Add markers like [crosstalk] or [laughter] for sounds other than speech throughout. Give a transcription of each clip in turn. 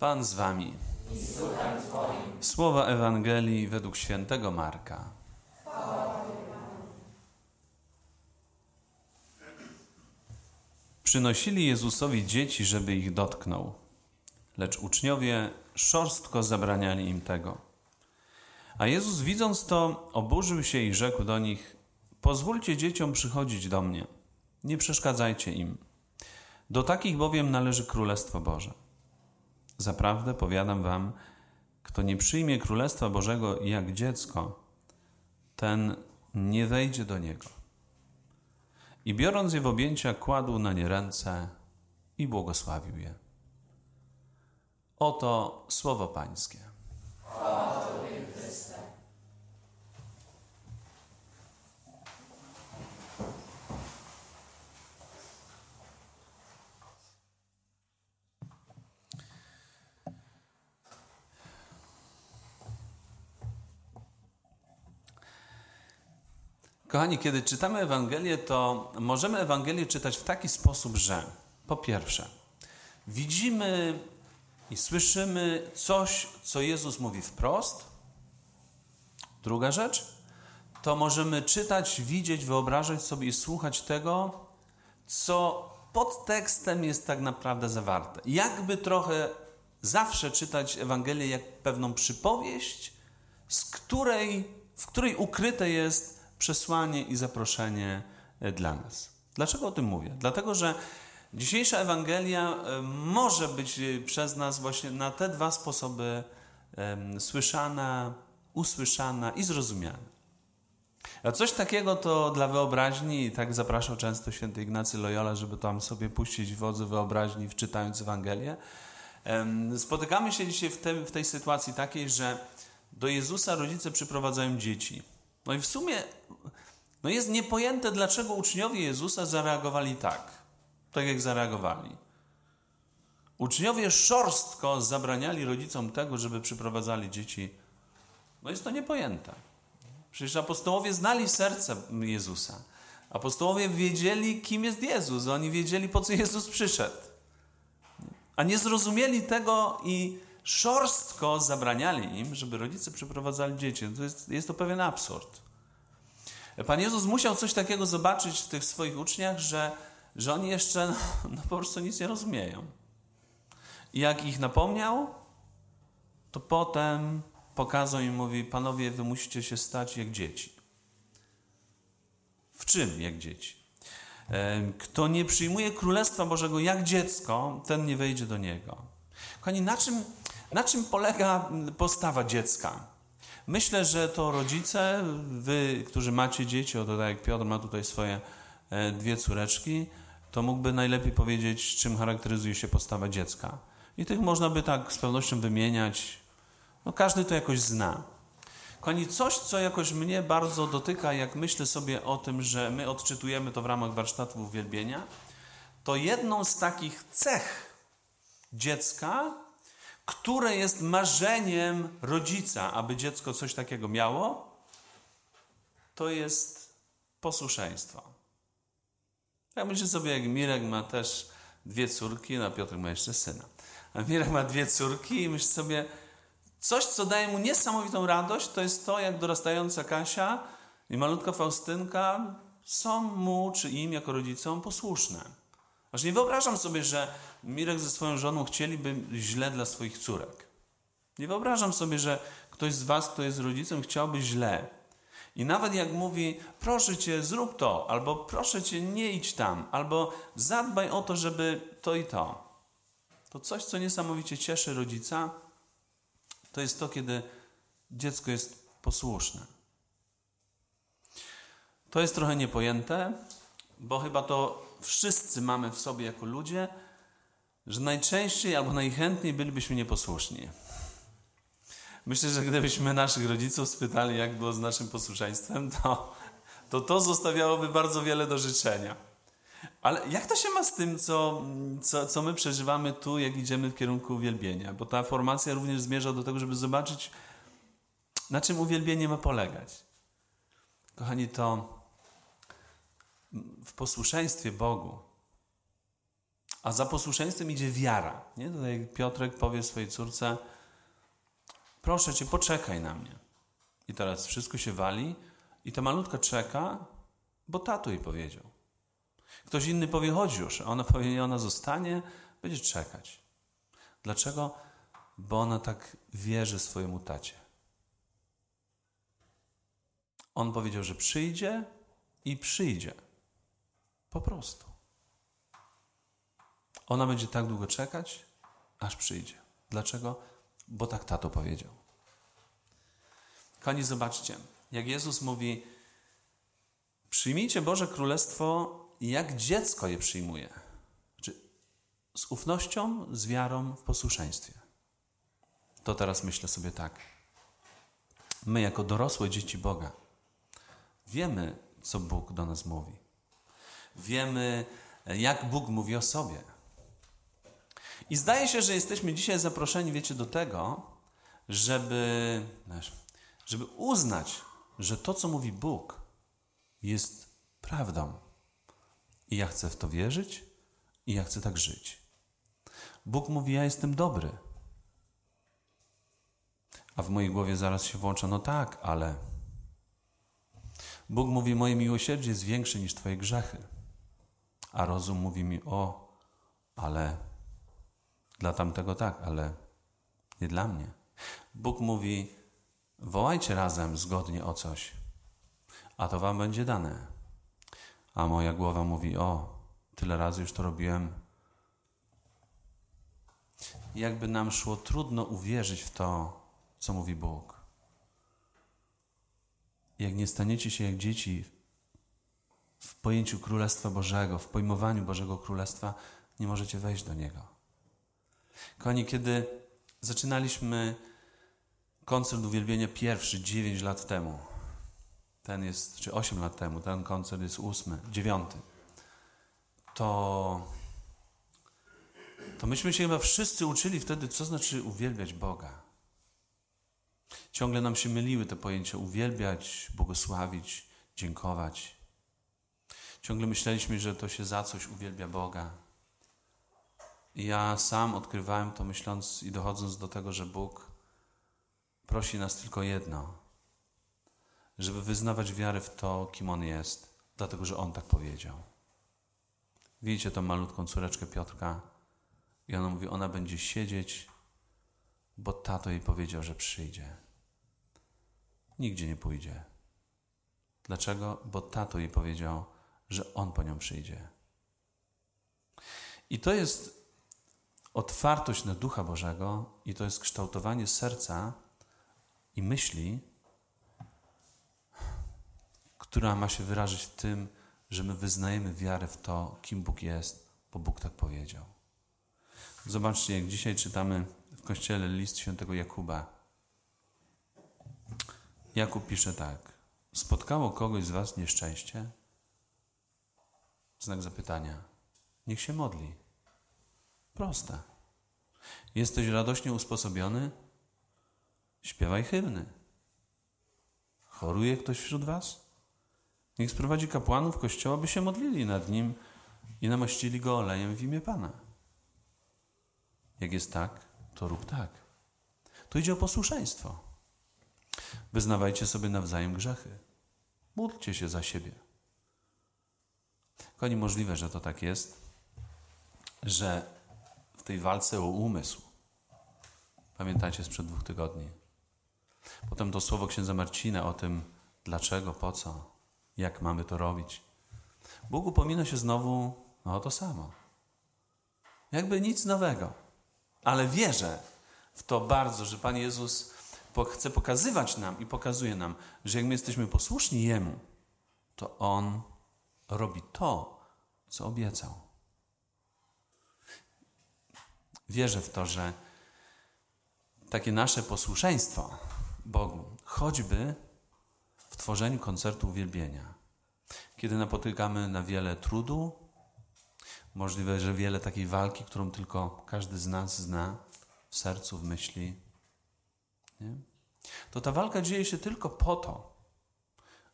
Pan z wami. Słowa Ewangelii według świętego Marka. Przynosili Jezusowi dzieci, żeby ich dotknął, lecz uczniowie szorstko zabraniali im tego. A Jezus, widząc to, oburzył się i rzekł do nich: Pozwólcie dzieciom przychodzić do mnie, nie przeszkadzajcie im. Do takich bowiem należy Królestwo Boże. Zaprawdę powiadam wam, kto nie przyjmie Królestwa Bożego jak dziecko, ten nie wejdzie do niego. I biorąc je w objęcia, kładł na nie ręce i błogosławił je. Oto słowo Pańskie. Kochani, kiedy czytamy Ewangelię, to możemy Ewangelię czytać w taki sposób, że po pierwsze, widzimy i słyszymy coś, co Jezus mówi wprost. Druga rzecz, to możemy czytać, widzieć, wyobrażać sobie i słuchać tego, co pod tekstem jest tak naprawdę zawarte. Jakby trochę zawsze czytać Ewangelię jak pewną przypowieść, z której, w której ukryte jest przesłanie i zaproszenie e, dla nas. Dlaczego o tym mówię? Dlatego, że dzisiejsza Ewangelia e, może być e, przez nas właśnie na te dwa sposoby słyszana, usłyszana i zrozumiana. A coś takiego to dla wyobraźni, i tak zapraszał często święty Ignacy Loyola, żeby tam sobie puścić wodzy wyobraźni, wczytając Ewangelię. Spotykamy się dzisiaj w, te, w tej sytuacji takiej, że do Jezusa rodzice przyprowadzają dzieci. No i w sumie no jest niepojęte, dlaczego uczniowie Jezusa zareagowali tak, tak jak zareagowali. Uczniowie szorstko zabraniali rodzicom tego, żeby przyprowadzali dzieci. No jest to niepojęte. Przecież apostołowie znali serce Jezusa. Apostołowie wiedzieli, kim jest Jezus. Oni wiedzieli, po co Jezus przyszedł. A nie zrozumieli tego i szorstko zabraniali im, żeby rodzice przyprowadzali dzieci. To jest, jest to pewien absurd. Pan Jezus musiał coś takiego zobaczyć w tych swoich uczniach, że, że oni jeszcze no, no po prostu nic nie rozumieją. I jak ich napomniał, to potem pokazał im, mówi, panowie, wy musicie się stać jak dzieci. W czym jak dzieci? Kto nie przyjmuje Królestwa Bożego jak dziecko, ten nie wejdzie do niego. Kochani, na czym, na czym polega postawa dziecka? Myślę, że to rodzice, wy, którzy macie dzieci, oto tak jak Piotr ma tutaj swoje e, dwie córeczki, to mógłby najlepiej powiedzieć, czym charakteryzuje się postawa dziecka. I tych można by tak z pewnością wymieniać. No każdy to jakoś zna. Kochani, coś, co jakoś mnie bardzo dotyka, jak myślę sobie o tym, że my odczytujemy to w ramach warsztatu uwielbienia, to jedną z takich cech dziecka które jest marzeniem rodzica, aby dziecko coś takiego miało, to jest posłuszeństwo. Ja myślę sobie, jak Mirek ma też dwie córki, no Piotr ma jeszcze syna. A Mirek ma dwie córki i myślę sobie, coś, co daje mu niesamowitą radość, to jest to, jak dorastająca Kasia i malutka Faustynka są mu czy im jako rodzicom posłuszne. Aż nie wyobrażam sobie, że Mirek ze swoją żoną chcieliby źle dla swoich córek. Nie wyobrażam sobie, że ktoś z was, kto jest rodzicem, chciałby źle. I nawet jak mówi, proszę cię, zrób to, albo proszę cię, nie idź tam, albo zadbaj o to, żeby to i to. To coś, co niesamowicie cieszy rodzica, to jest to, kiedy dziecko jest posłuszne. To jest trochę niepojęte, bo chyba to wszyscy mamy w sobie jako ludzie, że najczęściej albo najchętniej bylibyśmy nieposłuszni. Myślę, że gdybyśmy naszych rodziców spytali, jak było z naszym posłuszeństwem, to to, to zostawiałoby bardzo wiele do życzenia. Ale jak to się ma z tym, co, co, co my przeżywamy tu, jak idziemy w kierunku uwielbienia? Bo ta formacja również zmierza do tego, żeby zobaczyć, na czym uwielbienie ma polegać. Kochani, to w posłuszeństwie Bogu, A za posłuszeństwem idzie wiara. Nie? Tutaj Piotrek powie swojej córce: Proszę cię, poczekaj na mnie. I teraz wszystko się wali, i ta malutka czeka, bo tato jej powiedział. Ktoś inny powie: Chodź już. A ona [laughs] powie: ona zostanie, będzie czekać. Dlaczego? Bo ona tak wierzy swojemu tacie. On powiedział, że przyjdzie i przyjdzie. Po prostu. Ona będzie tak długo czekać, aż przyjdzie. Dlaczego? Bo tak tato powiedział. Kochani, zobaczcie, jak Jezus mówi: Przyjmijcie Boże Królestwo, jak dziecko je przyjmuje. Znaczy, z ufnością, z wiarą, w posłuszeństwie. To teraz myślę sobie tak. My, jako dorosłe dzieci Boga, wiemy, co Bóg do nas mówi. Wiemy, jak Bóg mówi o sobie. I zdaje się, że jesteśmy dzisiaj zaproszeni, wiecie, do tego, żeby, żeby uznać, że to, co mówi Bóg, jest prawdą. I ja chcę w to wierzyć, i ja chcę tak żyć. Bóg mówi: Ja jestem dobry. A w mojej głowie zaraz się włącza: No tak, ale. Bóg mówi: Moje miłosierdzie jest większe niż Twoje grzechy. A rozum mówi mi: O, ale dla tamtego tak, ale nie dla mnie. Bóg mówi: Wołajcie razem zgodnie o coś, a to wam będzie dane. A moja głowa mówi: O, tyle razy już to robiłem. Jakby nam szło trudno uwierzyć w to, co mówi Bóg. Jak nie staniecie się jak dzieci w pojęciu Królestwa Bożego, w pojmowaniu Bożego Królestwa, nie możecie wejść do Niego. Kochani, kiedy zaczynaliśmy koncert uwielbienia pierwszy 9 lat temu, ten jest, czy 8 lat temu, ten koncert jest ósmy, dziewiąty, to, to myśmy się chyba wszyscy uczyli wtedy, co znaczy uwielbiać Boga. Ciągle nam się myliły te pojęcia uwielbiać, błogosławić, dziękować. Ciągle myśleliśmy, że to się za coś uwielbia Boga. I ja sam odkrywałem to, myśląc i dochodząc do tego, że Bóg prosi nas tylko jedno: żeby wyznawać wiarę w to, kim On jest, dlatego że On tak powiedział. Widzicie tą malutką córeczkę Piotrka? I ona mówi: Ona będzie siedzieć, bo tato jej powiedział, że przyjdzie. Nigdzie nie pójdzie. Dlaczego? Bo tato jej powiedział, że on po nią przyjdzie. I to jest otwartość na Ducha Bożego, i to jest kształtowanie serca i myśli, która ma się wyrazić w tym, że my wyznajemy wiarę w to, kim Bóg jest, bo Bóg tak powiedział. Zobaczcie, jak dzisiaj czytamy w kościele list świętego Jakuba. Jakub pisze tak: Spotkało kogoś z Was nieszczęście? Znak zapytania. Niech się modli. Proste. Jesteś radośnie usposobiony? Śpiewaj hymny. Choruje ktoś wśród Was? Niech sprowadzi kapłanów kościoła, by się modlili nad nim i namaścili go olejem w imię Pana. Jak jest tak, to rób tak. To idzie o posłuszeństwo. Wyznawajcie sobie nawzajem grzechy. Módlcie się za siebie. Koni możliwe, że to tak jest, że w tej walce o umysł, pamiętacie sprzed dwóch tygodni, potem to słowo księdza Marcina o tym, dlaczego, po co, jak mamy to robić. Bóg upomina się znowu no, o to samo. Jakby nic nowego. Ale wierzę w to bardzo, że Pan Jezus chce pokazywać nam i pokazuje nam, że jak my jesteśmy posłuszni Jemu, to On robi to, co obiecał. Wierzę w to, że takie nasze posłuszeństwo Bogu, choćby w tworzeniu koncertu uwielbienia, kiedy napotykamy na wiele trudu, możliwe, że wiele takiej walki, którą tylko każdy z nas zna w sercu, w myśli, nie? to ta walka dzieje się tylko po to,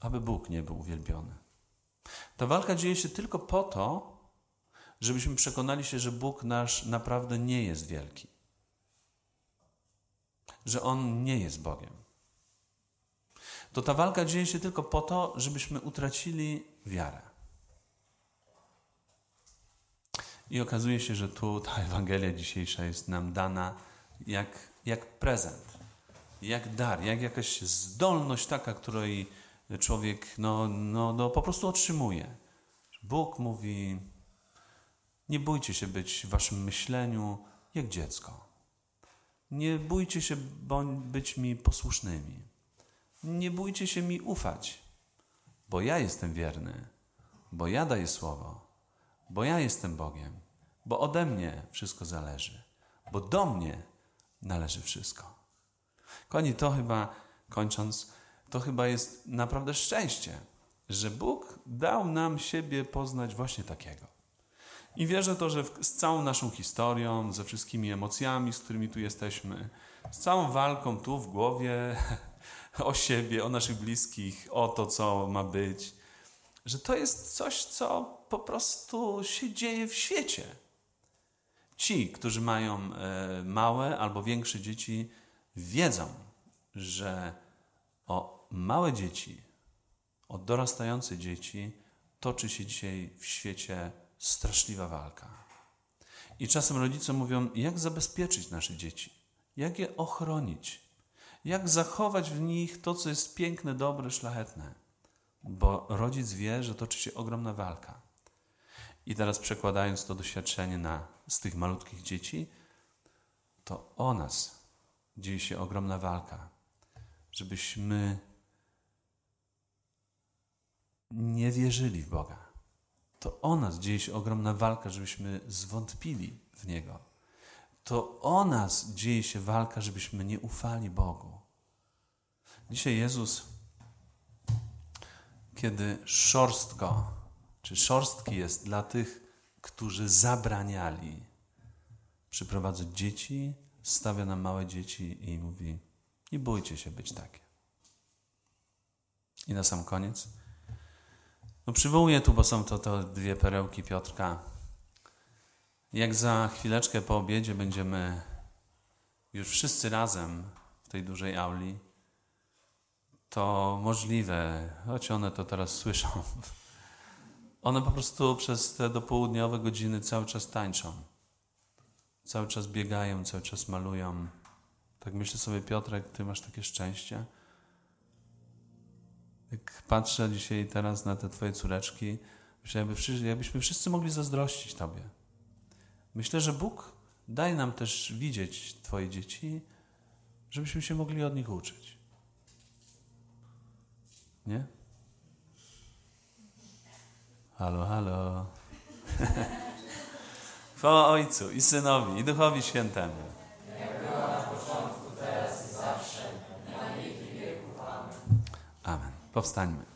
aby Bóg nie był uwielbiony. Ta walka dzieje się tylko po to, żebyśmy przekonali się, że Bóg nasz naprawdę nie jest wielki. Że On nie jest Bogiem. To ta walka dzieje się tylko po to, żebyśmy utracili wiarę. I okazuje się, że tu ta Ewangelia dzisiejsza jest nam dana jak, jak prezent, jak dar, jak jakaś zdolność taka, której człowiek no, no, no, po prostu otrzymuje. Bóg mówi: Nie bójcie się być w waszym myśleniu jak dziecko. Nie bójcie się być mi posłusznymi. Nie bójcie się mi ufać, bo ja jestem wierny, bo ja daję słowo, bo ja jestem Bogiem, bo ode mnie wszystko zależy, bo do mnie należy wszystko. Koni, to chyba, kończąc, to chyba jest naprawdę szczęście, że Bóg dał nam siebie poznać właśnie takiego. I wierzę to, że z całą naszą historią, ze wszystkimi emocjami, z którymi tu jesteśmy, z całą walką tu w głowie [laughs] o siebie, o naszych bliskich, o to, co ma być, że to jest coś, co po prostu się dzieje w świecie. Ci, którzy mają e, małe albo większe dzieci, wiedzą, że o małe dzieci, o dorastające dzieci toczy się dzisiaj w świecie straszliwa walka. I czasem rodzice mówią, jak zabezpieczyć nasze dzieci, jak je ochronić, jak zachować w nich to, co jest piękne, dobre, szlachetne. Bo rodzic wie, że toczy się ogromna walka. I teraz przekładając to doświadczenie na, z tych malutkich dzieci, to o nas dzieje się ogromna walka, żebyśmy nie wierzyli w Boga. To o nas dzieje się ogromna walka, żebyśmy zwątpili w Niego. To o nas dzieje się walka, żebyśmy nie ufali Bogu. Dzisiaj Jezus, kiedy szorstko, czy szorstki jest dla tych, którzy zabraniali przyprowadzać dzieci, stawia na małe dzieci i mówi: Nie bójcie się być takie. I na sam koniec. No przywołuję tu, bo są to, to dwie perełki Piotrka. Jak za chwileczkę po obiedzie będziemy już wszyscy razem w tej dużej auli, to możliwe, choć one to teraz słyszą, [laughs] one po prostu przez te dopołudniowe godziny cały czas tańczą. Cały czas biegają, cały czas malują. Tak myślę sobie, Piotrek, ty masz takie szczęście. Jak patrzę dzisiaj teraz na te twoje córeczki, myślę, jakby, jakbyśmy wszyscy mogli zazdrościć tobie. Myślę, że Bóg daje nam też widzieć twoje dzieci, żebyśmy się mogli od nich uczyć. Nie? Halo, halo. [laughs] Chwała Ojcu i Synowi i Duchowi Świętemu. Powstańmy.